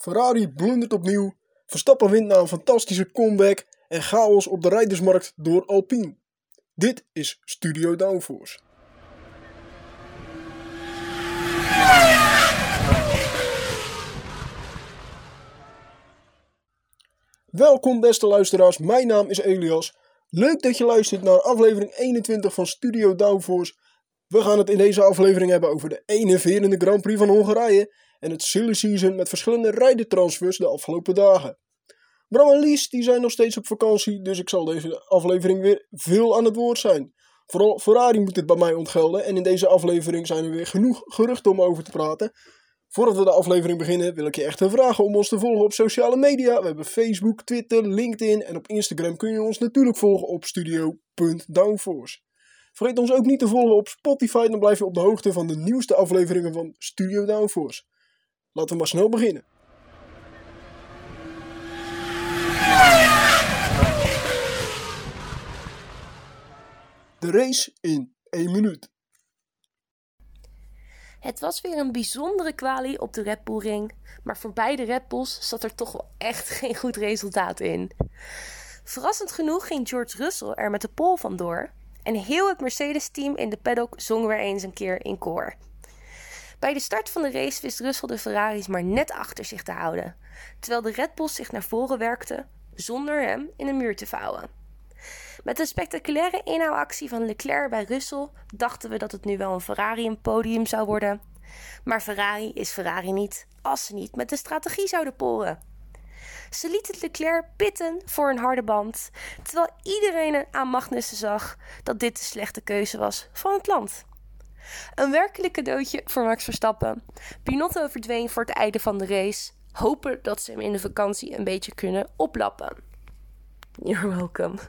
Ferrari blundert opnieuw, Verstappen wint na een fantastische comeback en chaos op de rijdersmarkt door Alpine. Dit is Studio Downforce. Welkom beste luisteraars, mijn naam is Elias. Leuk dat je luistert naar aflevering 21 van Studio Downforce. We gaan het in deze aflevering hebben over de enerverende Grand Prix van Hongarije en het silly season met verschillende rijdentransfers de afgelopen dagen. Bram en Lies die zijn nog steeds op vakantie, dus ik zal deze aflevering weer veel aan het woord zijn. Vooral Ferrari moet het bij mij ontgelden en in deze aflevering zijn er weer genoeg geruchten om over te praten. Voordat we de aflevering beginnen wil ik je echt vragen om ons te volgen op sociale media. We hebben Facebook, Twitter, LinkedIn en op Instagram kun je ons natuurlijk volgen op studio.downforce. Vergeet ons ook niet te volgen op Spotify, dan blijf je op de hoogte van de nieuwste afleveringen van Studio Downforce. Laten we maar snel beginnen. De race in 1 minuut. Het was weer een bijzondere kwalie op de Red Bull Ring, maar voor beide Red Bulls zat er toch wel echt geen goed resultaat in. Verrassend genoeg ging George Russell er met de pole vandoor en heel het Mercedes-team in de paddock zong weer eens een keer in koor. Bij de start van de race wist Russell de Ferraris maar net achter zich te houden, terwijl de Red Bulls zich naar voren werkten zonder hem in een muur te vouwen. Met een spectaculaire inhaalactie van Leclerc bij Russell dachten we dat het nu wel een Ferrari een podium zou worden. Maar Ferrari is Ferrari niet als ze niet met de strategie zouden poren. Ze lieten Leclerc pitten voor een harde band, terwijl iedereen aan Magnussen zag dat dit de slechte keuze was van het land. Een werkelijk cadeautje voor Max Verstappen. Pinotto verdween voor het einde van de race, hopen dat ze hem in de vakantie een beetje kunnen oplappen. You're welcome.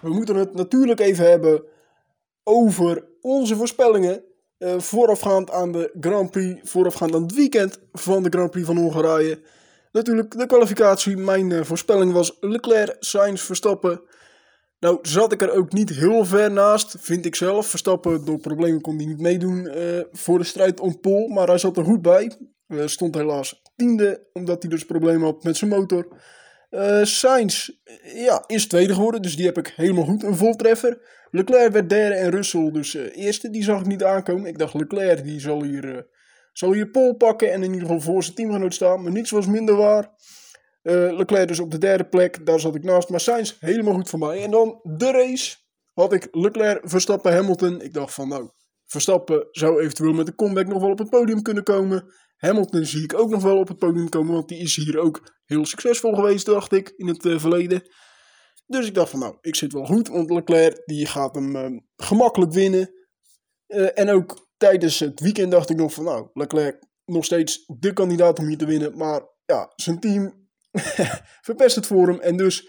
We moeten het natuurlijk even hebben over onze voorspellingen. Uh, voorafgaand aan de Grand Prix, voorafgaand aan het weekend van de Grand Prix van Hongarije. Natuurlijk de kwalificatie. Mijn uh, voorspelling was Leclerc, Sainz, Verstappen. Nou zat ik er ook niet heel ver naast, vind ik zelf. Verstappen, door problemen kon hij niet meedoen uh, voor de strijd om pol. Maar hij zat er goed bij. stond helaas tiende, omdat hij dus problemen had met zijn motor. Uh, Sainz ja, is tweede geworden, dus die heb ik helemaal goed. Een voltreffer. Leclerc werd derde en Russell dus uh, eerste. Die zag ik niet aankomen. Ik dacht Leclerc die zal hier, uh, zal hier pol pakken en in ieder geval voor zijn teamgenoot staan. Maar niets was minder waar. Leclerc dus op de derde plek, daar zat ik naast. Maar helemaal goed voor mij. En dan de race had ik Leclerc, Verstappen, Hamilton. Ik dacht van nou, Verstappen zou eventueel met de comeback nog wel op het podium kunnen komen. Hamilton zie ik ook nog wel op het podium komen, want die is hier ook heel succesvol geweest, dacht ik, in het uh, verleden. Dus ik dacht van nou, ik zit wel goed, want Leclerc die gaat hem uh, gemakkelijk winnen. Uh, en ook tijdens het weekend dacht ik nog van nou, Leclerc nog steeds de kandidaat om hier te winnen. Maar ja, zijn team verpest het voor hem en dus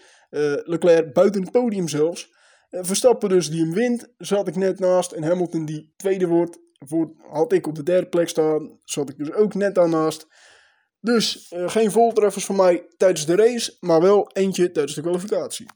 Leclerc buiten het podium zelfs. Verstappen dus die hem wint, zat ik net naast. En Hamilton die tweede wordt, voor, had ik op de derde plek staan. Zat ik dus ook net daarnaast. Dus uh, geen voltreffers voor mij tijdens de race, maar wel eentje tijdens de kwalificatie.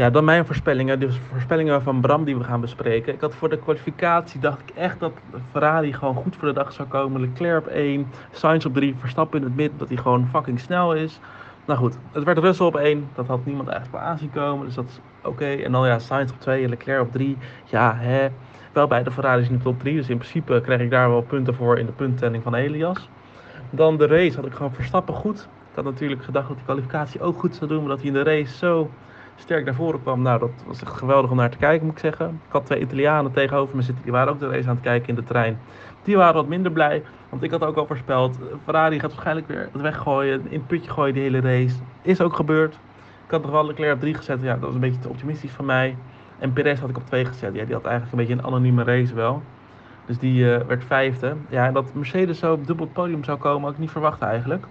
Ja, dan mijn voorspellingen. De voorspellingen van Bram die we gaan bespreken. Ik had voor de kwalificatie dacht ik echt dat Ferrari gewoon goed voor de dag zou komen. Leclerc op 1, Sainz op 3, Verstappen in het midden, dat hij gewoon fucking snel is. Nou goed, het werd Russell op 1. Dat had niemand eigenlijk wel aanzien komen. Dus dat is oké. En dan ja, Sainz op 2 en Leclerc op 3. Ja, hè. Wel bij de Ferraris in de top 3. Dus in principe krijg ik daar wel punten voor in de punttelling van Elias. Dan de race had ik gewoon Verstappen goed. Ik had natuurlijk gedacht dat die kwalificatie ook goed zou doen. Maar dat hij in de race zo sterk naar voren kwam. Nou, dat was echt geweldig om naar te kijken, moet ik zeggen. Ik had twee Italianen tegenover me zitten. Die waren ook de race aan het kijken in de trein. Die waren wat minder blij. Want ik had ook al voorspeld. Ferrari gaat waarschijnlijk weer het weggooien. In het putje gooien die hele race. Is ook gebeurd. Ik had nog wel Leclerc op 3 gezet. Ja, dat was een beetje te optimistisch van mij. En Perez had ik op 2 gezet. Ja, die had eigenlijk een beetje een anonieme race wel. Dus die uh, werd vijfde. Ja, en dat Mercedes zo op dubbel podium zou komen, had ik niet verwacht eigenlijk.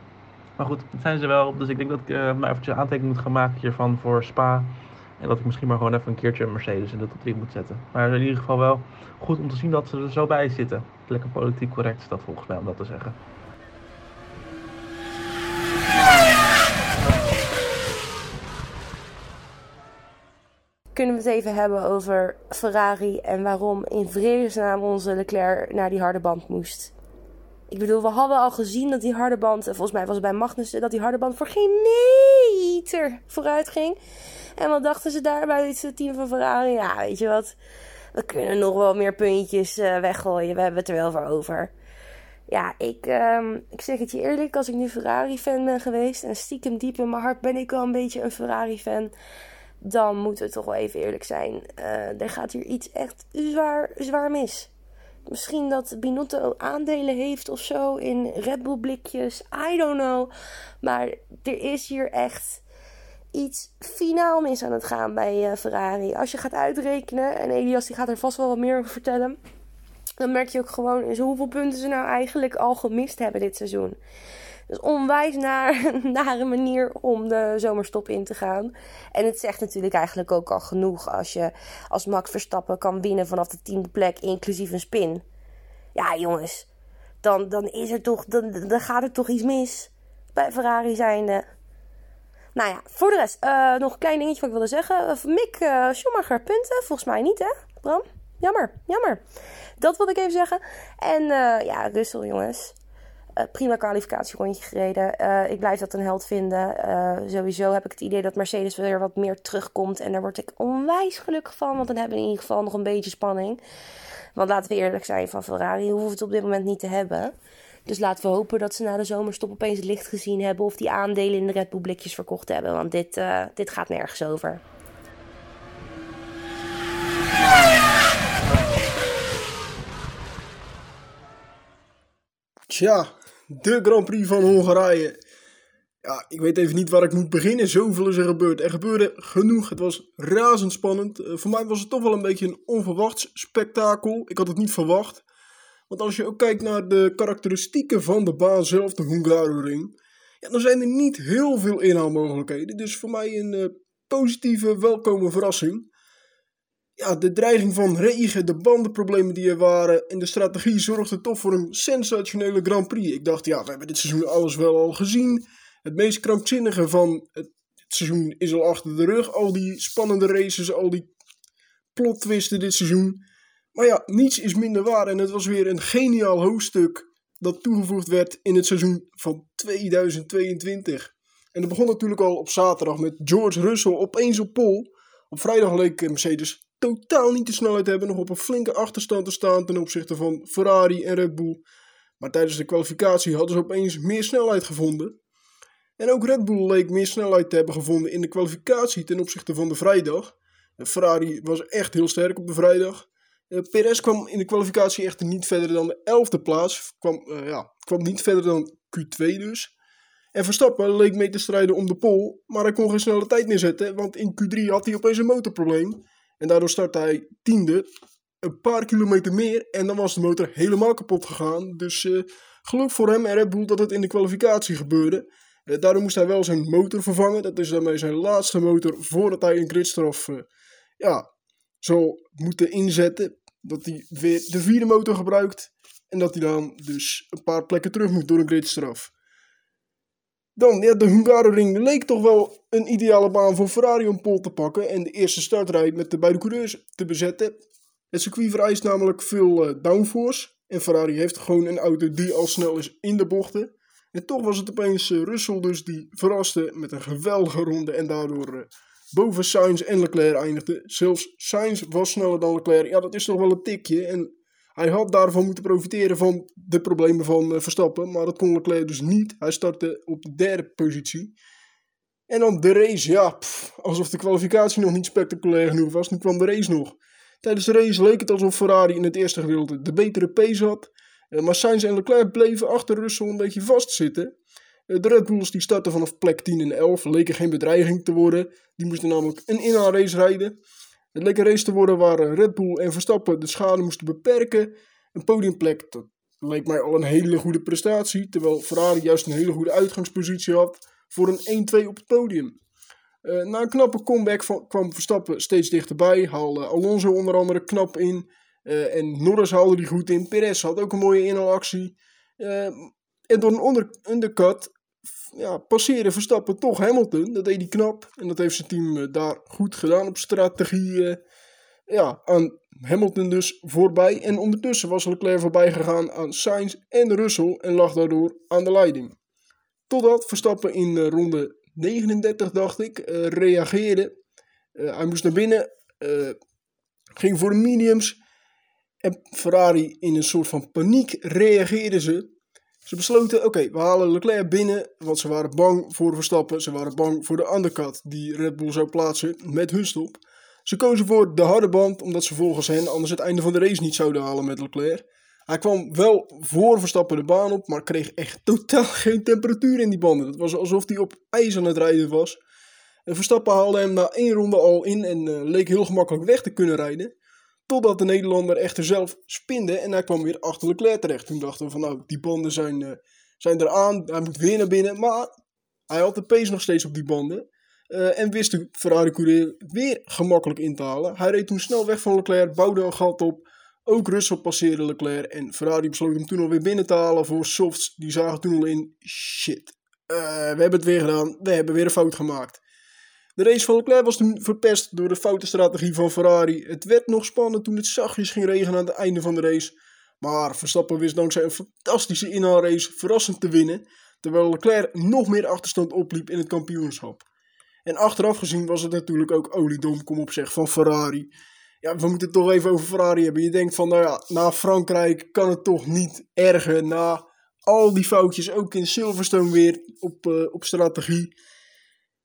Maar goed, dat zijn ze wel. Dus ik denk dat ik eh, uh, maar eventjes een aantekening moet gaan maken hiervan voor Spa. En dat ik misschien maar gewoon even een keertje een Mercedes in de top 3 moet zetten. Maar in ieder geval wel goed om te zien dat ze er zo bij zitten. Lekker politiek correct is dat volgens mij om dat te zeggen. kunnen we het even hebben over Ferrari en waarom in vredesnaam onze Leclerc naar die harde band moest. Ik bedoel, we hadden al gezien dat die harde band, volgens mij was het bij Magnussen, dat die harde band voor geen meter vooruit ging. En wat dachten ze daarbij, het team van Ferrari? Ja, weet je wat, we kunnen nog wel meer puntjes uh, weggooien, we hebben het er wel voor over. Ja, ik, um, ik zeg het je eerlijk, als ik nu Ferrari-fan ben geweest en stiekem diep in mijn hart ben ik wel een beetje een Ferrari-fan dan moeten we toch wel even eerlijk zijn. Uh, er gaat hier iets echt zwaar, zwaar mis. Misschien dat Binotto aandelen heeft of zo in Red Bull blikjes. I don't know. Maar er is hier echt iets finaal mis aan het gaan bij uh, Ferrari. Als je gaat uitrekenen, en Elias die gaat er vast wel wat meer over vertellen. Dan merk je ook gewoon hoeveel punten ze nou eigenlijk al gemist hebben dit seizoen. Dus onwijs naar, naar een manier om de zomerstop in te gaan. En het zegt natuurlijk eigenlijk ook al genoeg als je als Max Verstappen kan winnen vanaf de tiende plek, inclusief een spin. Ja, jongens, dan, dan, is er toch, dan, dan gaat er toch iets mis bij Ferrari zijnde. Nou ja, voor de rest, uh, nog een klein dingetje wat ik wilde zeggen. Uh, Mick uh, Schumacher punten, volgens mij niet hè, Bram? Jammer, jammer. Dat wilde ik even zeggen. En ja, Russell jongens. Uh, prima kwalificatierondje gereden. Uh, ik blijf dat een held vinden. Uh, sowieso heb ik het idee dat Mercedes weer wat meer terugkomt. En daar word ik onwijs gelukkig van. Want dan hebben we in ieder geval nog een beetje spanning. Want laten we eerlijk zijn, van Ferrari hoeven we het op dit moment niet te hebben. Dus laten we hopen dat ze na de zomerstop opeens licht gezien hebben. Of die aandelen in de Red Bull blikjes verkocht hebben. Want dit, dit gaat nergens over. Tja, de Grand Prix van Hongarije. Ja, ik weet even niet waar ik moet beginnen. Zoveel is er gebeurd. Er gebeurde genoeg. Het was razendspannend. Uh, voor mij was het toch wel een beetje een onverwachts spektakel. Ik had het niet verwacht. Want als je ook kijkt naar de karakteristieken van de baan zelf, de Hungaroring, ja, dan zijn er niet heel veel inhaalmogelijkheden. Dus voor mij een uh, positieve, welkome verrassing ja, de dreiging van regen, de bandenproblemen die er waren en de strategie zorgde toch voor een sensationele Grand Prix. Ik dacht, ja, we hebben dit seizoen alles wel al gezien. Het meest krankzinnige van het, seizoen is al achter de rug. Al die spannende races, al die plot twisten dit seizoen. Maar ja, niets is minder waar en het was weer een geniaal hoofdstuk dat toegevoegd werd in het seizoen van 2022. En dat begon natuurlijk al op zaterdag met George Russell opeens op pol. Op vrijdag leek Mercedes totaal niet de snelheid hebben, nog op een flinke achterstand te staan ten opzichte van Ferrari en Red Bull. Maar tijdens de kwalificatie hadden ze opeens meer snelheid gevonden. En ook Red Bull leek meer snelheid te hebben gevonden in de kwalificatie ten opzichte van de vrijdag. Ferrari was echt heel sterk op de vrijdag. Uh, Perez kwam in de kwalificatie echter niet verder dan de 11e plaats. Kwam, uh, ja, kwam niet verder dan Q2 dus. En Verstappen leek mee te strijden om de pole, maar hij kon geen snelle tijd neerzetten, want in Q3 had hij opeens een motorprobleem. En daardoor startte hij tiende, een paar kilometer meer en dan was de motor helemaal kapot gegaan. Dus uh, geluk voor hem en Red Bull dat het in de kwalificatie gebeurde. Uh, daardoor moest hij wel zijn motor vervangen. Dat is daarmee zijn laatste motor voordat hij een gridstraf uh, ja, zal moeten inzetten. Dat hij weer de vierde motor gebruikt. En dat hij dan dus een paar plekken terug moet door een gridstraf. Dan, ja, de Hungaroring leek toch wel een ideale baan voor Ferrari om pol te pakken en de eerste startrij met de beide coureurs te bezetten. Het circuit vereist namelijk veel uh, downforce en Ferrari heeft gewoon een auto die al snel is in de bochten. En toch was het opeens uh, Russell dus die verraste met een geweldige ronde en daardoor uh, boven Sainz en Leclerc eindigde. Zelfs Sainz was sneller dan Leclerc. Ja, dat is toch wel een tikje en hij had daarvan moeten profiteren van de problemen van uh, Verstappen, maar dat kon Leclerc dus niet. Hij startte op de derde positie. En dan de race, ja, alsof de kwalificatie nog niet spectaculair genoeg was. Nu kwam de race nog. Tijdens de race leek het alsof Ferrari in het eerste gedeelte de betere pace had. Uh, maar Sainz en Leclerc bleven achter Russell een beetje vastzitten. Uh, de Red Bulls die startten vanaf plek 10 en 11 leken geen bedreiging te worden. Die moesten namelijk een inhaalrace rijden. Het leek een race te worden waar eh, Red Bull en Verstappen de schade moesten beperken. Een podiumplek, dat leek mij al een hele goede prestatie. Terwijl Ferrari juist een hele goede uitgangspositie had voor een 1-2 op het podium. Uh, na een knappe comeback van, kwam Verstappen steeds dichterbij. Haalde Alonso onder andere knap in. Uh, en Norris haalde die goed in. Perez had ook een mooie inhaalactie. Uh, en door een undercut ja, passeerde Verstappen toch Hamilton. Dat deed hij knap. En dat heeft zijn team eh, daar goed gedaan op strategie. eh, ja, aan Hamilton dus voorbij. En ondertussen was Leclerc voorbij gegaan aan Sainz en Russell. En lag daardoor aan de leiding. Totdat Verstappen in eh, ronde 39, dacht ik, reageerde. Hij moest naar binnen. ging voor de mediums. En Ferrari in een soort van paniek reageerden ze. Ze besloten, oké, we halen Leclerc binnen, want ze waren bang voor Verstappen. Ze waren bang voor de undercut die Red Bull zou plaatsen met hun stop. Ze kozen voor de harde band, omdat ze volgens hen anders het einde van de race niet zouden halen met Leclerc. Hij kwam wel voor Verstappen de baan op, maar kreeg echt totaal geen temperatuur in die banden. Het was alsof hij op ijs aan het rijden was. En Verstappen haalde hem na één ronde al in en eh, leek heel gemakkelijk weg te kunnen rijden. Totdat de Nederlander echter zelf spinde en hij kwam weer achter Leclerc terecht. Toen dachten we van nou, die banden zijn, eh, zijn eraan, hij moet weer naar binnen. Maar hij had de pace nog steeds op die banden. Eh, en wist de Ferrari coureur weer gemakkelijk in te halen. Hij reed toen snel weg van Leclerc, bouwde een gat op. Ook Russell passeerde Leclerc en Ferrari besloot hem toen alweer binnen te halen voor softs. Die zagen toen al in, shit, eh, we hebben het weer gedaan, we hebben weer een fout gemaakt. De race van Leclerc was toen verpest door de foute strategie van Ferrari. Het werd nog spannend toen het zachtjes ging regenen aan het einde van de race. Maar Verstappen wist dankzij een fantastische inhaalrace verrassend te winnen. Terwijl Leclerc nog meer achterstand opliep in het kampioenschap. En achteraf gezien was het natuurlijk ook oliedom, kom op zeg, van Ferrari. Ja, we moeten het toch even over Ferrari hebben. Je denkt van, nou ja, na Frankrijk kan het toch niet erger. Na al die foutjes, ook in Silverstone weer op, eh, op strategie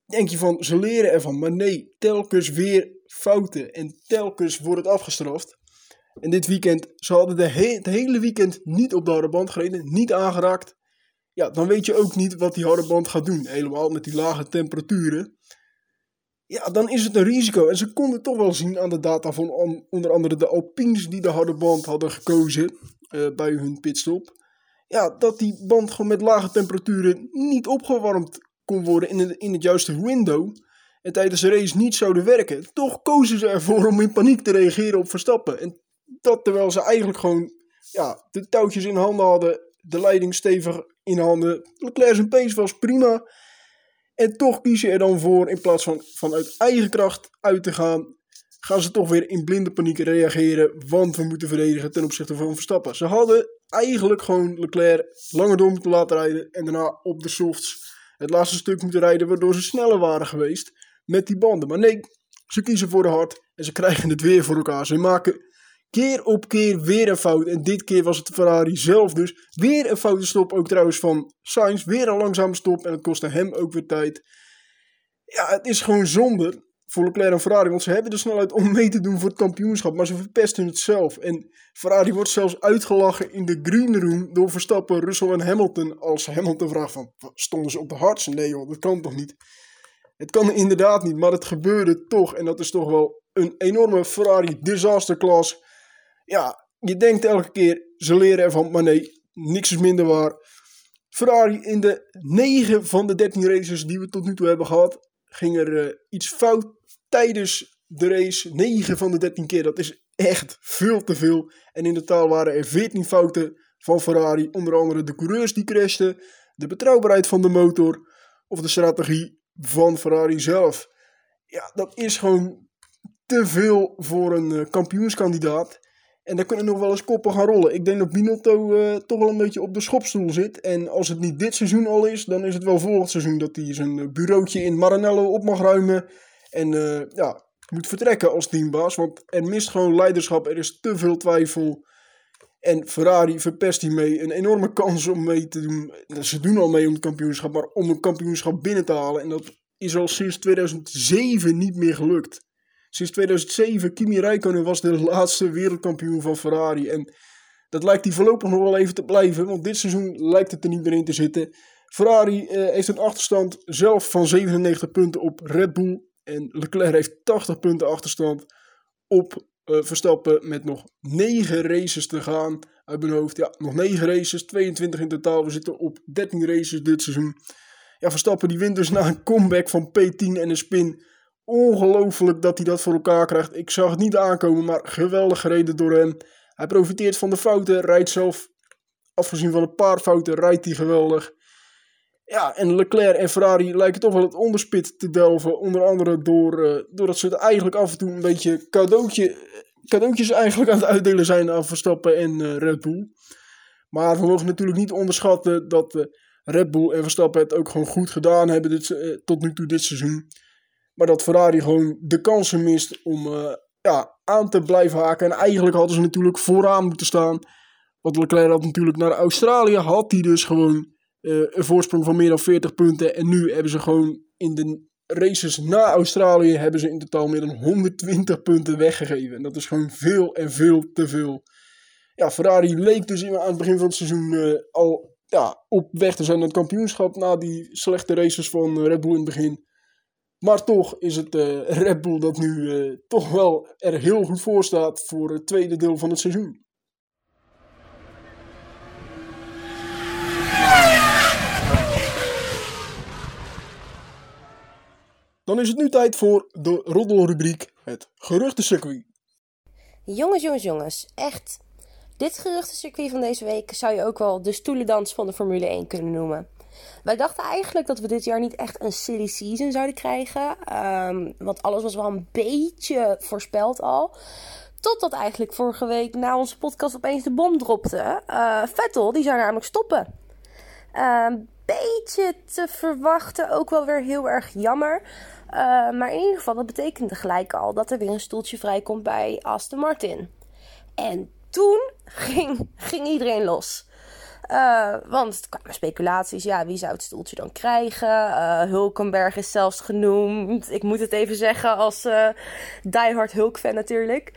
denk je van, ze leren ervan. Maar nee, telkens weer fouten. En telkens wordt het afgestraft. En dit weekend, ze hadden de he het hele weekend niet op de harde band gereden. Niet aangeraakt. Ja, dan weet je ook niet wat die harde band gaat doen. Helemaal met die lage temperaturen. Ja, dan is het een risico. En ze konden toch wel zien aan de data van on onder andere de Alpines die de harde band hadden gekozen uh, bij hun pitstop. Ja, dat die band gewoon met lage temperaturen niet opgewarmd kon worden in het, in het juiste window en tijdens de race niet zouden werken. Toch kozen ze ervoor om in paniek te reageren op Verstappen. En dat terwijl ze eigenlijk gewoon ja, de touwtjes in handen hadden, de leiding stevig in handen. Leclerc zijn pace was prima. En toch kiezen er dan voor, in plaats van vanuit eigen kracht uit te gaan, gaan ze toch weer in blinde paniek reageren. Want we moeten verdedigen ten opzichte van Verstappen. Ze hadden eigenlijk gewoon Leclerc langer door moeten laten rijden en daarna op de softs het laatste stuk moeten rijden, waardoor ze sneller waren geweest met die banden. Maar nee, ze kiezen voor de hard en ze krijgen het weer voor elkaar. Ze maken keer op keer weer een fout. En dit keer was het Ferrari zelf dus. Weer een foute stop, ook trouwens van Sainz. Weer een langzame stop en het kostte hem ook weer tijd. Ja, het is gewoon zonde voor Leclerc en Ferrari, want ze hebben de snelheid om mee te doen voor het kampioenschap, maar ze verpesten het zelf. En Ferrari wordt zelfs uitgelachen in de green room door Verstappen, Russell en Hamilton. Als Hamilton vraagt van, stonden ze op de hardste? Nee joh, dat kan toch niet? Het kan inderdaad niet, maar het gebeurde toch. En dat is toch wel een enorme Ferrari disaster class. Ja, je denkt elke keer, ze leren ervan, maar nee, niks is minder waar. Ferrari in de 9 van de 13 races die we tot nu toe hebben gehad, ging er uh, iets fout tijdens de race. 9 van de 13 keer, dat is echt veel te veel. En in totaal waren er 14 fouten van Ferrari. Onder andere de coureurs die crashten, de betrouwbaarheid van de motor of de strategie van Ferrari zelf. Ja, dat is gewoon te veel voor een uh, kampioenskandidaat. En daar kunnen nog wel eens koppen gaan rollen. Ik denk dat Binotto uh, toch wel een beetje op de schopstoel zit. En als het niet dit seizoen al is, dan is het wel volgend seizoen dat hij zijn bureautje in Maranello op mag ruimen. En uh, ja, moet vertrekken als teambaas. Want er mist gewoon leiderschap. Er is te veel twijfel. En Ferrari verpest hiermee een enorme kans om mee te doen. Ze doen al mee om het kampioenschap, maar om een kampioenschap binnen te halen. En dat is al sinds 2007 niet meer gelukt. Sinds 2007, Kimi Räikkönen was de laatste wereldkampioen van Ferrari. En dat lijkt hij voorlopig nog wel even te blijven, want dit seizoen lijkt het er niet meer in te zitten. Ferrari eh, heeft een achterstand zelf van 97 punten op Red Bull. En Leclerc heeft 80 punten achterstand op uh, Verstappen met nog 9 races te gaan uit mijn hoofd. Ja, nog 9 races, 22 in totaal. We zitten op 13 races dit seizoen. Ja, Verstappen die wint dus na een comeback van P10 en een spin Ongelooflijk dat hij dat voor elkaar krijgt. Ik zag het niet aankomen, maar geweldig gereden door hem. Hij profiteert van de fouten, rijdt zelf, afgezien van een paar fouten, rijdt hij geweldig. Ja, en Leclerc en Ferrari lijken toch wel het onderspit te delven. Onder andere door, uh, doordat ze het eigenlijk af en toe een beetje cadeautje, cadeautjes eigenlijk aan het uitdelen zijn aan Verstappen en uh, Red Bull. Maar we mogen natuurlijk niet onderschatten dat uh, Red Bull en Verstappen het ook gewoon goed gedaan hebben dit, tot nu toe dit seizoen. Maar dat Ferrari gewoon de kansen mist om ja, aan te blijven haken. En eigenlijk hadden ze natuurlijk vooraan moeten staan. Want Leclerc had natuurlijk naar Australië, had hij dus gewoon uh, een voorsprong van meer dan 40 punten. En nu hebben ze gewoon in de races na Australië, hebben ze in totaal meer dan 120 punten weggegeven. En dat is gewoon veel en veel te veel. Ja, Ferrari leek dus aan het begin van het seizoen uh, al ja, op weg te zijn naar het kampioenschap na die slechte races van Red Bull in het begin. Maar toch is het uh, Red Bull dat nu uh, toch wel er heel goed voor staat voor het tweede deel van het seizoen. Dan is het nu tijd voor de roddelrubriek, het geruchtencircuit. Jongens, jongens, jongens, echt. Dit geruchtencircuit van deze week zou je ook wel de stoelendans van de Formule 1 kunnen noemen. Wij dachten eigenlijk dat we dit jaar niet echt een silly season zouden krijgen. Um, want alles was wel een beetje voorspeld al. Totdat eigenlijk vorige week na onze podcast opeens de bom dropte. Uh, Vettel, die zou namelijk stoppen. Uh, beetje te verwachten, ook wel weer heel erg jammer. Uh, maar in ieder geval, dat betekende gelijk al dat er weer een stoeltje vrijkomt bij Aston Martin. En toen ging, ging iedereen los. Uh, want het kwamen speculaties. Ja, wie zou het stoeltje dan krijgen? Uh, Hulkenberg is zelfs genoemd. Ik moet het even zeggen als uh, diehard Hulk-fan natuurlijk.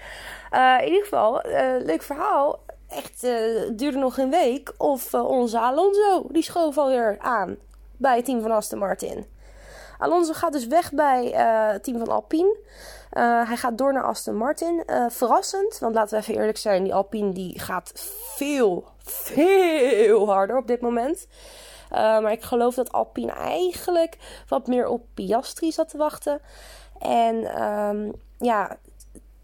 in ieder geval, leuk verhaal. Echt, het duurde nog een week. Of onze Alonso, die schoof alweer aan bij het team van Aston Martin. Alonso gaat dus weg bij het team van Alpine. Uh, hij gaat door naar Aston Martin. Uh, verrassend, want laten we even eerlijk zijn: die Alpine die gaat veel, veel harder op dit moment. Uh, maar ik geloof dat Alpine eigenlijk wat meer op Piastri zat te wachten. En um, ja,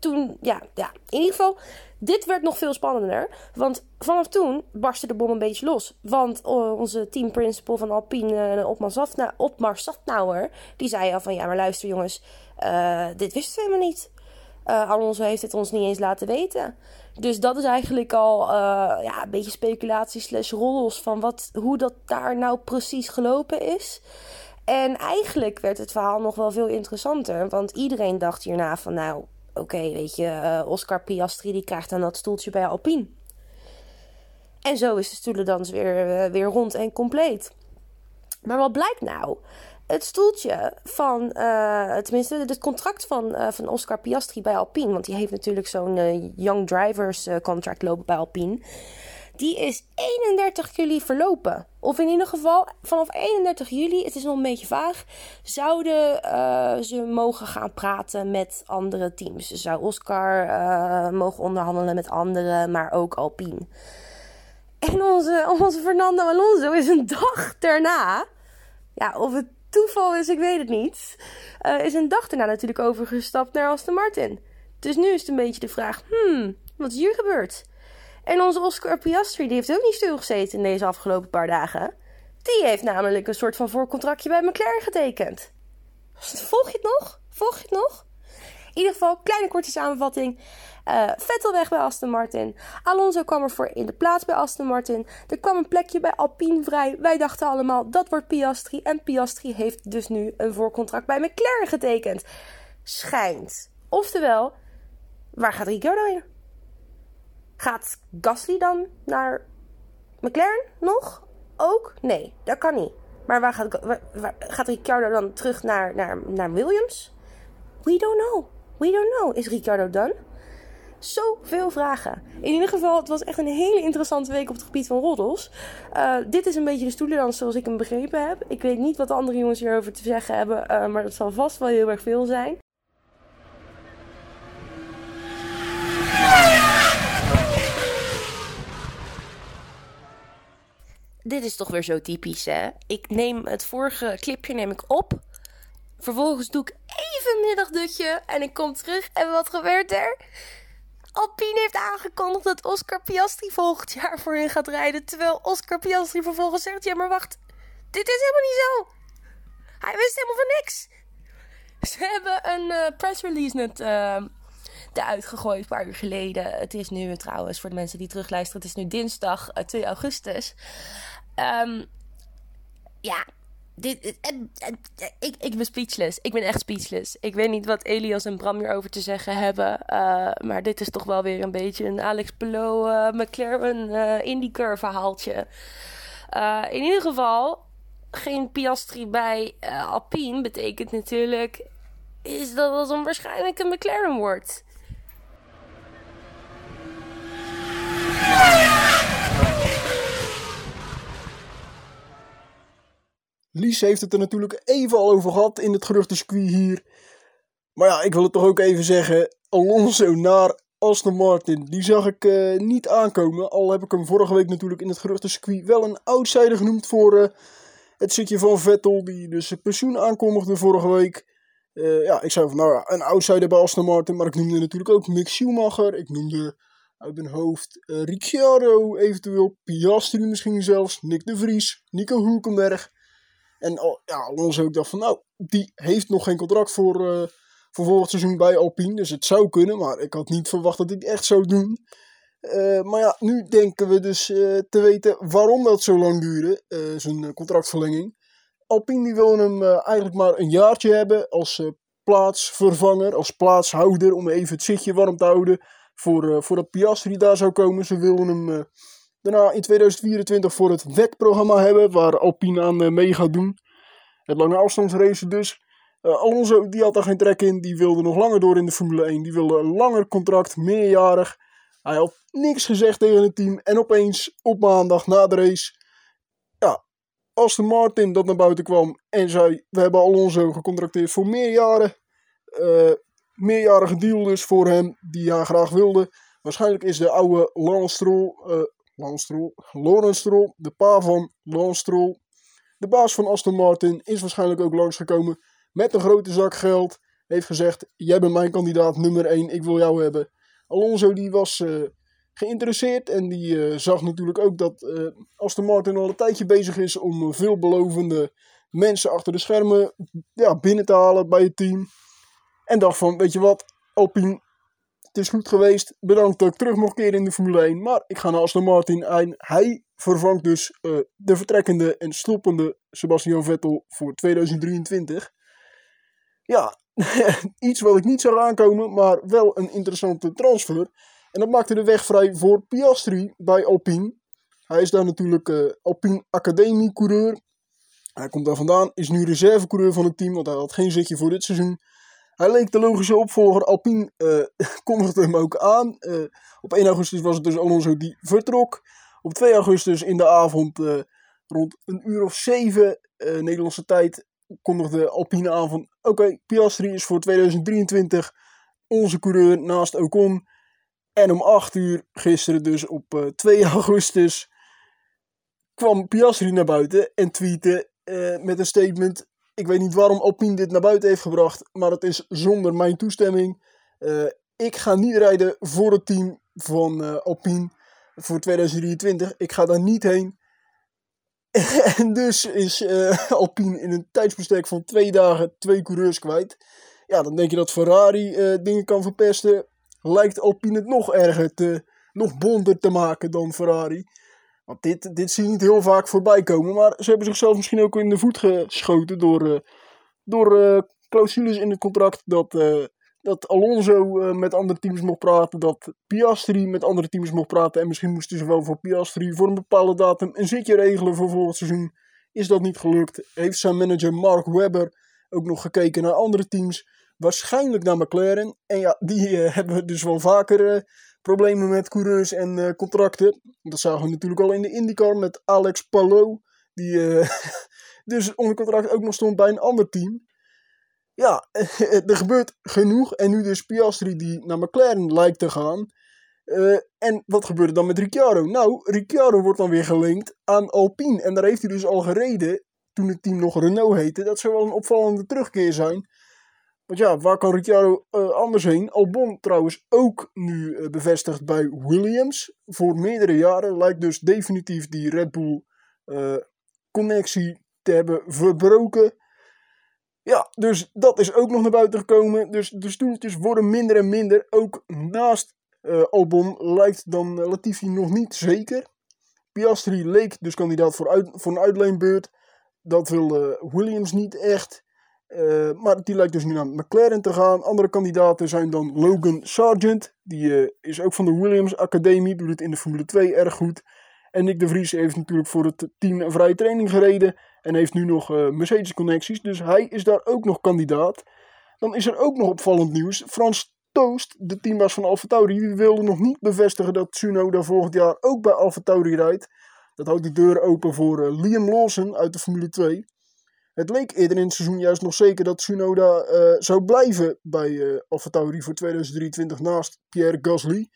toen, ja, ja, in ieder geval, dit werd nog veel spannender. Want vanaf toen barstte de bom een beetje los. Want onze teamprincipal van Alpine, Otmar Safnauer, die zei al van ja, maar luister jongens, uh, dit wisten we helemaal niet. Uh, Alonso heeft het ons niet eens laten weten. Dus dat is eigenlijk al ja, een beetje speculatie slash roddels van wat, hoe dat daar nou precies gelopen is. En eigenlijk werd het verhaal nog wel veel interessanter. Want iedereen dacht hierna van nou, oké, weet je, uh, Oscar Piastri die krijgt dan dat stoeltje bij Alpine. En zo is de stoelendans weer, weer rond en compleet. Maar wat blijkt nou? het stoeltje van, uh, tenminste, het contract van, van Oscar Piastri bij Alpine, want die heeft natuurlijk zo'n Young Drivers contract lopen bij Alpine. Die is 31 juli verlopen. Of in ieder geval vanaf 31 juli, het is nog een beetje vaag, zouden ze mogen gaan praten met andere teams. Dus zou Oscar mogen onderhandelen met anderen, maar ook Alpine. En onze, onze Fernando Alonso is een dag daarna, ja, of het toeval is, ik weet het niet. Uh, is een dag daarna natuurlijk overgestapt naar Aston Martin. Dus nu is het een beetje de vraag: hmm, wat is hier gebeurd? En onze Oscar Piastri, die heeft ook niet stilgezeten in deze afgelopen paar dagen. Die heeft namelijk een soort van voorcontractje bij McLaren getekend. Volg je het nog? Volg je het nog? In ieder geval, kleine korte samenvatting. Uh, Vettel weg bij Aston Martin. Alonso kwam ervoor in de plaats bij Aston Martin. Er kwam een plekje bij Alpine vrij. Wij dachten allemaal dat wordt Piastri. En Piastri heeft dus nu een voorcontract bij McLaren getekend. Schijnt. Oftewel, waar gaat Ricciardo heen? Gaat Gasly dan naar McLaren nog? Ook? Nee, dat kan niet. Maar waar gaat, gaat Ricciardo dan terug naar, naar, Williams? We don't know. We don't know. Is Ricciardo done? Zoveel vragen. In ieder geval, het was echt een hele interessante week op het gebied van roddels. Uh, dit is een beetje de stoelendans zoals ik hem begrepen heb. Ik weet niet wat de andere jongens hierover te zeggen hebben, uh, maar dat zal vast wel heel erg veel zijn. Dit is toch weer zo typisch, hè? Ik neem het vorige clipje neem ik op. Vervolgens doe ik even een middagdutje en ik kom terug. En wat gebeurt er? Alpine heeft aangekondigd dat Oscar Piastri volgend jaar voor hen gaat rijden. Terwijl Oscar Piastri vervolgens zegt: Ja, maar wacht. dit is helemaal niet zo. Hij wist helemaal van niks. Ze hebben een uh, press release net uh, een paar uur geleden. Het is nu trouwens, voor de mensen die terugluisteren, het is nu dinsdag 2 augustus. Um, ja, dit, ik, ik ben speechless. Ik ben echt speechless. Ik weet niet wat Elias en Bram hierover te zeggen hebben. Uh, maar dit is toch wel weer een beetje een Alex Pelot, uh, McLaren, uh, IndyCar verhaaltje. in ieder geval, geen Piastri bij Alpine betekent natuurlijk... is dat het onwaarschijnlijk een McLaren wordt. Lies heeft het er natuurlijk even al over gehad in het geruchtencircuit hier. Maar ja, ik wil het toch ook even zeggen. Alonso naar Aston Martin. Die zag ik uh, niet aankomen. Al heb ik hem vorige week natuurlijk in het geruchtencircuit wel een outsider genoemd voor uh, het zitje van Vettel. Die dus pensioen aankondigde vorige week. Uh, ja, ik zei van nou ja, een outsider bij Aston Martin. Maar ik noemde natuurlijk ook Mick Schumacher. Ik noemde uit mijn hoofd Ricciardo, eventueel Piastri misschien zelfs. Nick de Vries, Nico Hulkenberg. En oh, ja, Alonso, ik dacht van nou, die heeft nog geen contract voor, uh, voor volgend seizoen bij Alpine. Dus het zou kunnen, maar ik had niet verwacht dat hij het echt zou doen. Uh, maar ja, nu denken we dus uh, te weten waarom dat zo lang duurde, zijn contractverlenging. Alpine die wil hem eigenlijk maar een jaartje hebben als plaatsvervanger, als plaatshouder, om even het zitje warm te houden voor, voor dat Piastri daar zou komen. Ze wilden hem daarna in 2024 voor het WEC-programma hebben, waar Alpine aan uh, mee gaat doen. Het lange afstandsrace dus. Uh, Alonso die had daar geen trek in, die wilde nog langer door in de Formule 1. Die wilde een langer contract, meerjarig. Hij had niks gezegd tegen het team. En opeens op maandag na de race, ja, Aston Martin dat naar buiten kwam en zei: We hebben Alonso gecontracteerd voor meerjaren. Uh, meerjarige deal dus voor hem, die hij graag wilde. Waarschijnlijk is de oude Lance Stroll, Lawrence Stroll, de pa van Lance Stroll. De baas van Aston Martin is waarschijnlijk ook langsgekomen met een grote zak geld. Heeft gezegd, jij bent mijn kandidaat nummer 1, ik wil jou hebben. Alonso die was uh, geïnteresseerd en die uh, zag natuurlijk ook dat uh, Aston Martin al een tijdje bezig is om veelbelovende mensen achter de schermen ja, binnen te halen bij het team. En dacht van, weet je wat, Alpine, het is goed geweest. Bedankt dat ik terug mocht keren in de Formule 1. Maar ik ga naar Aston Martin en hij vervangt dus uh, de vertrekkende en stoppende Sebastian Vettel voor 2023. Ja, iets wat ik niet zag aankomen, maar wel een interessante transfer. En dat maakte de weg vrij voor Piastri bij Alpine. Hij is daar natuurlijk uh, Alpine Academie coureur. Hij komt daar vandaan, is nu reservecoureur van het team, want hij had geen zitje voor dit seizoen. Hij leek de logische opvolger. Alpine uh, kondigde hem ook aan. Uh, op 1 augustus was het dus Alonso die vertrok. Op 2 augustus in de avond, uh, rond een uur of 7 Nederlandse tijd, kondigde Alpine aan van... Oké, Piastri is voor 2023 onze coureur naast Ocon. En om 8 uur, gisteren dus op 2 augustus, kwam Piastri naar buiten en tweette met een statement... Ik weet niet waarom Alpine dit naar buiten heeft gebracht, maar het is zonder mijn toestemming. Uh, ik ga niet rijden voor het team van uh, Alpine voor 2023. Ik ga daar niet heen. en dus is uh, Alpine in een tijdsbestek van twee dagen twee coureurs kwijt. Ja, dan denk je dat Ferrari dingen kan verpesten. Lijkt Alpine het nog erger te, nog bonter te maken dan Ferrari. Want dit, dit zie je niet heel vaak voorbij komen. Maar ze hebben zichzelf misschien ook in de voet geschoten door, uh, door uh, clausules in het contract. Dat, uh, dat Alonso met andere teams mocht praten. Dat Piastri met andere teams mocht praten. En misschien moesten ze wel voor Piastri voor een bepaalde datum een zitje regelen voor volgend seizoen. Is dat niet gelukt? Heeft zijn manager Mark Webber ook nog gekeken naar andere teams? Waarschijnlijk naar McLaren. En ja, die hebben we dus wel vaker problemen met coureurs en uh, contracten. Dat zagen we natuurlijk al in de IndyCar met Alex Palou. Die uh, dus onder contract ook nog stond bij een ander team. Ja, er gebeurt genoeg. En nu dus Piastri die naar McLaren lijkt te gaan. Uh, en wat gebeurt er dan met Ricciardo? Nou, Ricciardo wordt dan weer gelinkt aan Alpine. En daar heeft hij dus al gereden, toen het team nog Renault heette. Dat zou wel een opvallende terugkeer zijn. Want ja, waar kan Ricciardo uh, anders heen? Albon trouwens ook nu uh, bevestigd bij Williams. Voor meerdere jaren lijkt dus definitief die Red Bull uh, connectie te hebben verbroken. Ja, dus dat is ook nog naar buiten gekomen. Dus de stoeltjes worden minder en minder. Ook naast Albon lijkt dan Latifi nog niet zeker. Piastri leek dus kandidaat voor, voor een uitleenbeurt. Dat wil Williams niet echt. Uh, maar die lijkt dus nu naar McLaren te gaan. Andere kandidaten zijn dan Logan Sargent. Die uh, is ook van de Williams Academie. Doet het in de Formule 2 erg goed. En Nick de Vries heeft natuurlijk voor het team een vrije training gereden. En heeft nu nog uh, Mercedes connecties. Dus hij is daar ook nog kandidaat. Dan is er ook nog opvallend nieuws. Frans Toost, de teambaas van AlphaTauri, wilde nog niet bevestigen dat Tsunoda volgend jaar ook bij AlphaTauri rijdt. Dat houdt de deur open voor Liam Lawson uit de Formule 2. Het leek eerder in het seizoen juist nog zeker dat Tsunoda uh, zou blijven bij uh, AlphaTauri voor 2023 naast Pierre Gasly.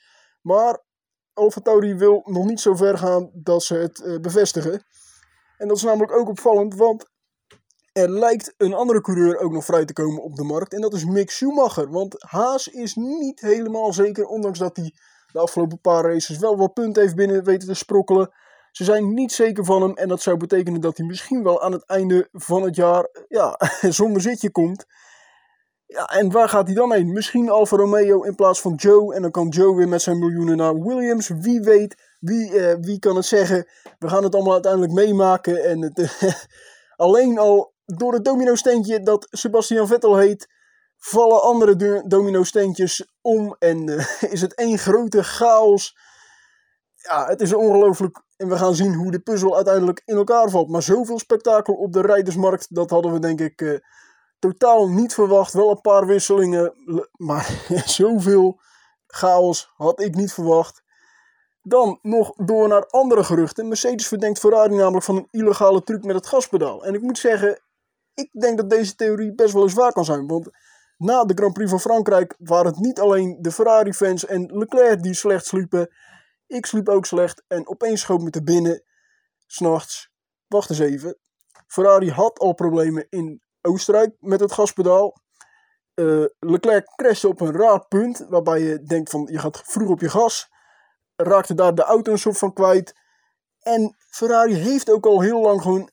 Maar AlphaTauri wil nog niet zo ver gaan dat ze het uh, bevestigen. En dat is namelijk ook opvallend, want er lijkt een andere coureur ook nog vrij te komen op de markt. En dat is Mick Schumacher. Want Haas is niet helemaal zeker, ondanks dat hij de afgelopen paar races wel wat punten heeft binnen weten te sprokkelen. Ze zijn niet zeker van hem en dat zou betekenen dat hij misschien wel aan het einde van het jaar ja, zonder zitje komt. Ja, en waar gaat hij dan heen? Misschien Alfa Romeo in plaats van Joe. En dan kan Joe weer met zijn miljoenen naar Williams. Wie weet, wie, eh, wie kan het zeggen? We gaan het allemaal uiteindelijk meemaken. En het, alleen al door het domino-steentje dat Sebastian Vettel heet, vallen andere domino-steentjes om. En uh, is het één grote chaos. Ja, het is ongelooflijk en we gaan zien hoe de puzzel uiteindelijk in elkaar valt. Maar zoveel spektakel op de rijdersmarkt, dat hadden we denk ik uh, totaal niet verwacht. Wel een paar wisselingen, maar zoveel chaos had ik niet verwacht. Dan nog door naar andere geruchten. Mercedes verdenkt Ferrari namelijk van een illegale truc met het gaspedaal. En ik moet zeggen, ik denk dat deze theorie best wel eens waar kan zijn. Want na de Grand Prix van Frankrijk waren het niet alleen de Ferrari-fans en Leclerc die slecht sliepen. Ik sliep ook slecht en opeens schoot me te binnen, s'nachts. Wacht eens even. Ferrari had al problemen in Oostenrijk met het gaspedaal. Uh, Leclerc crashte op een raar punt, waarbij je denkt van je gaat vroeg op je gas. Raakte daar de auto een soort van kwijt. En Ferrari heeft ook al heel lang gewoon,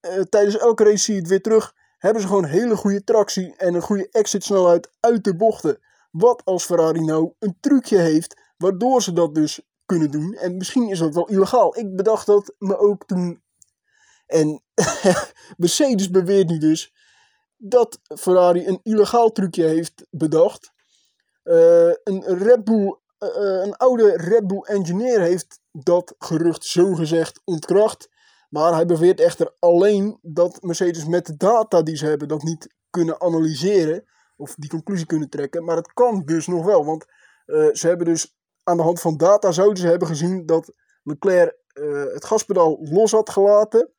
uh, tijdens elke race zie je het weer terug, hebben ze gewoon hele goede tractie en een goede exit snelheid uit de bochten. Wat als Ferrari nou een trucje heeft, waardoor ze dat dus kunnen doen. En misschien is dat wel illegaal. Ik bedacht dat me ook toen. En Mercedes beweert nu dus dat Ferrari een illegaal trucje heeft bedacht. Uh, een Red Bull, uh, een oude Red Bull engineer heeft dat gerucht zogezegd ontkracht. Maar hij beweert echter alleen dat Mercedes met de data die ze hebben dat niet kunnen analyseren. Of die conclusie kunnen trekken. Maar het kan dus nog wel. Want ze hebben dus aan de hand van data zouden ze hebben gezien dat Leclerc uh, het gaspedaal los had gelaten.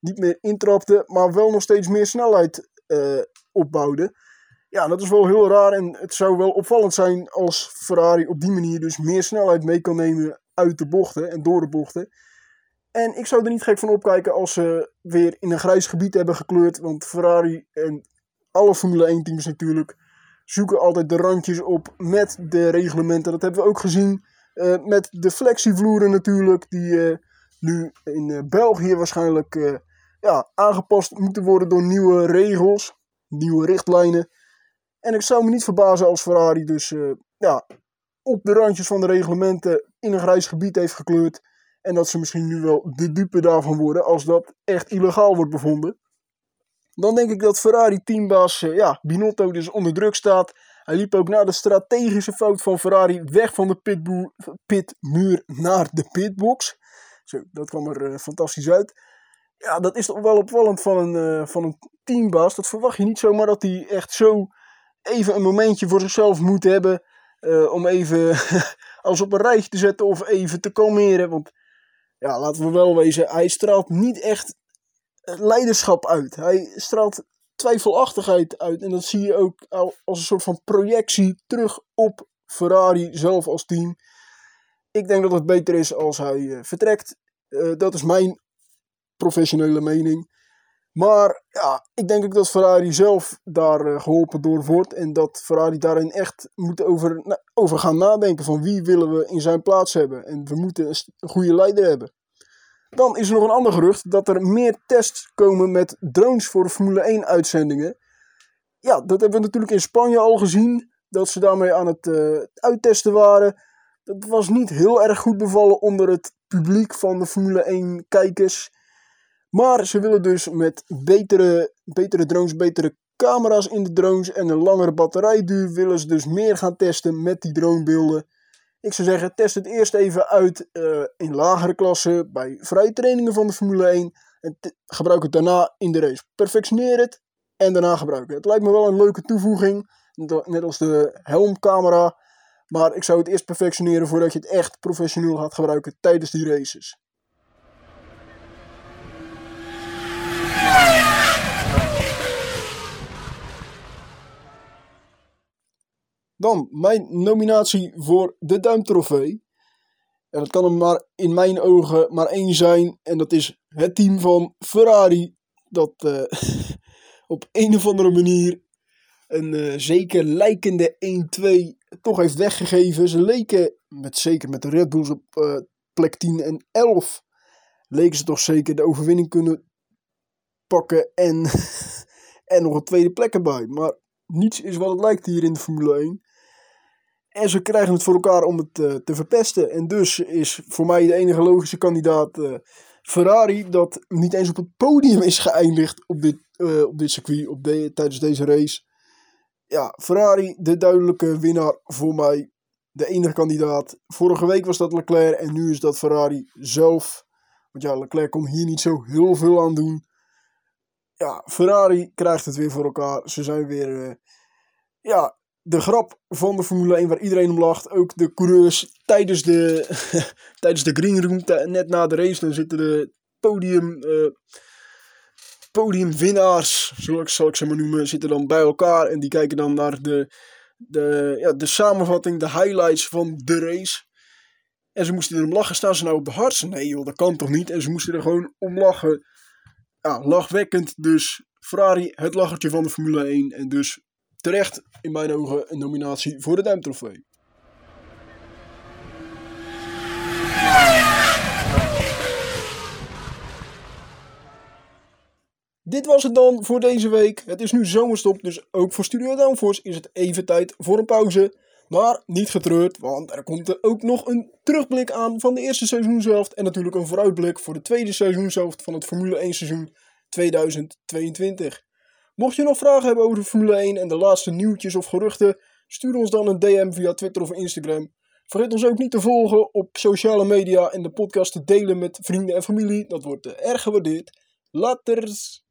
Niet meer intrapte, maar wel nog steeds meer snelheid uh, opbouwde. Ja, dat is wel heel raar en het zou wel opvallend zijn als Ferrari op die manier dus meer snelheid mee kan nemen uit de bochten en door de bochten. En ik zou er niet gek van opkijken als ze weer in een grijs gebied hebben gekleurd. Want Ferrari en alle Formule 1 teams natuurlijk zoeken altijd de randjes op met de reglementen. Dat hebben we ook gezien uh, met de flexievloeren natuurlijk, die uh, nu in uh, België waarschijnlijk ja, aangepast moeten worden door nieuwe regels, nieuwe richtlijnen. En ik zou me niet verbazen als Ferrari dus ja, op de randjes van de reglementen in een grijs gebied heeft gekleurd. En dat ze misschien nu wel de dupe daarvan worden als dat echt illegaal wordt bevonden. Dan denk ik dat Ferrari-teambaas uh, ja, Binotto dus onder druk staat. Hij liep ook na de strategische fout van Ferrari weg van de pitmuur naar de pitbox. Zo, dat kwam er uh, fantastisch uit. Ja, dat is toch wel opvallend van een, uh, van een teambaas. Dat verwacht je niet zomaar dat hij echt zo even een momentje voor zichzelf moet hebben. om even alles op een rijtje te zetten of even te kalmeren. Want ja, laten we wel wezen, hij straalt niet echt leiderschap uit. Hij straalt twijfelachtigheid uit. En dat zie je ook als een soort van projectie terug op Ferrari zelf als team. Ik denk dat het beter is als hij uh, vertrekt. Uh, dat is mijn professionele mening. Maar ja, ik denk ook dat Ferrari zelf daar uh, geholpen door wordt. En dat Ferrari daarin echt moet over, over gaan nadenken van wie willen we in zijn plaats hebben. En we moeten een goede leider hebben. Dan is er nog een ander gerucht dat er meer tests komen met drones voor Formule 1 uitzendingen. Ja, dat hebben we natuurlijk in Spanje al gezien. Dat ze daarmee aan het uh, uittesten waren. Dat was niet heel erg goed bevallen onder het publiek van de Formule 1 kijkers. Maar ze willen dus met betere, betere drones, betere camera's in de drones en een langere batterijduur willen ze dus meer gaan testen met die dronebeelden. Ik zou zeggen, test het eerst even uit uh, in lagere klassen bij vrije trainingen van de Formule 1 en gebruik het daarna in de race. Perfectioneer het en daarna gebruiken. Het lijkt me wel een leuke toevoeging, net als de helmcamera. Maar ik zou het eerst perfectioneren voordat je het echt professioneel gaat gebruiken tijdens die races. Dan mijn nominatie voor de Duimtrofee. En dat kan er maar in mijn ogen maar één zijn. En dat is het team van Ferrari. Dat uh, op een of andere manier een uh, zeker lijkende 1-2 toch heeft weggegeven. Ze leken, met, zeker met de Red Bulls op uh, plek 10 en 11, leken ze toch zeker de overwinning kunnen pakken. En, en nog een tweede plek erbij. Maar niets is wat het lijkt hier in de Formule 1. En ze krijgen het voor elkaar om het uh, te verpesten. En dus is voor mij de enige logische kandidaat uh, Ferrari, dat niet eens op het podium is geëindigd op dit, uh, op dit circuit op de, tijdens deze race. Ja, Ferrari, de duidelijke winnaar voor mij. De enige kandidaat. Vorige week was dat Leclerc en nu is dat Ferrari zelf. Want ja, Leclerc kon hier niet zo heel veel aan doen. Ja, Ferrari krijgt het weer voor elkaar. Ze zijn weer ja, de grap van de Formule 1 waar iedereen om lacht. Ook de coureurs tijdens de, tijdens de green room, net na de race, dan zitten de podium, uh, podiumwinnaars, zal ik, ik ze maar noemen, zitten dan bij elkaar. En die kijken dan naar de, de, ja, de samenvatting, de highlights van de race. En ze moesten erom lachen. Staan ze nou op de hardste? Nee joh, dat kan toch niet? En ze moesten er gewoon om lachen. Ja, lachwekkend dus. Ferrari, het lachertje van de Formule 1. En dus terecht in mijn ogen een nominatie voor de Duimtrofee. Dit was het dan voor deze week. Het is nu zomerstop, dus ook voor Studio Downforce is het even tijd voor een pauze. Maar niet getreurd, want er komt er ook nog een terugblik aan van de eerste seizoenshelft. En natuurlijk een vooruitblik voor de tweede seizoenshelft van het Formule 1 seizoen 2022. Mocht je nog vragen hebben over Formule 1 en de laatste nieuwtjes of geruchten, stuur ons dan een DM via Twitter of Instagram. Vergeet ons ook niet te volgen op sociale media en de podcast te delen met vrienden en familie. Dat wordt erg gewaardeerd. Laters!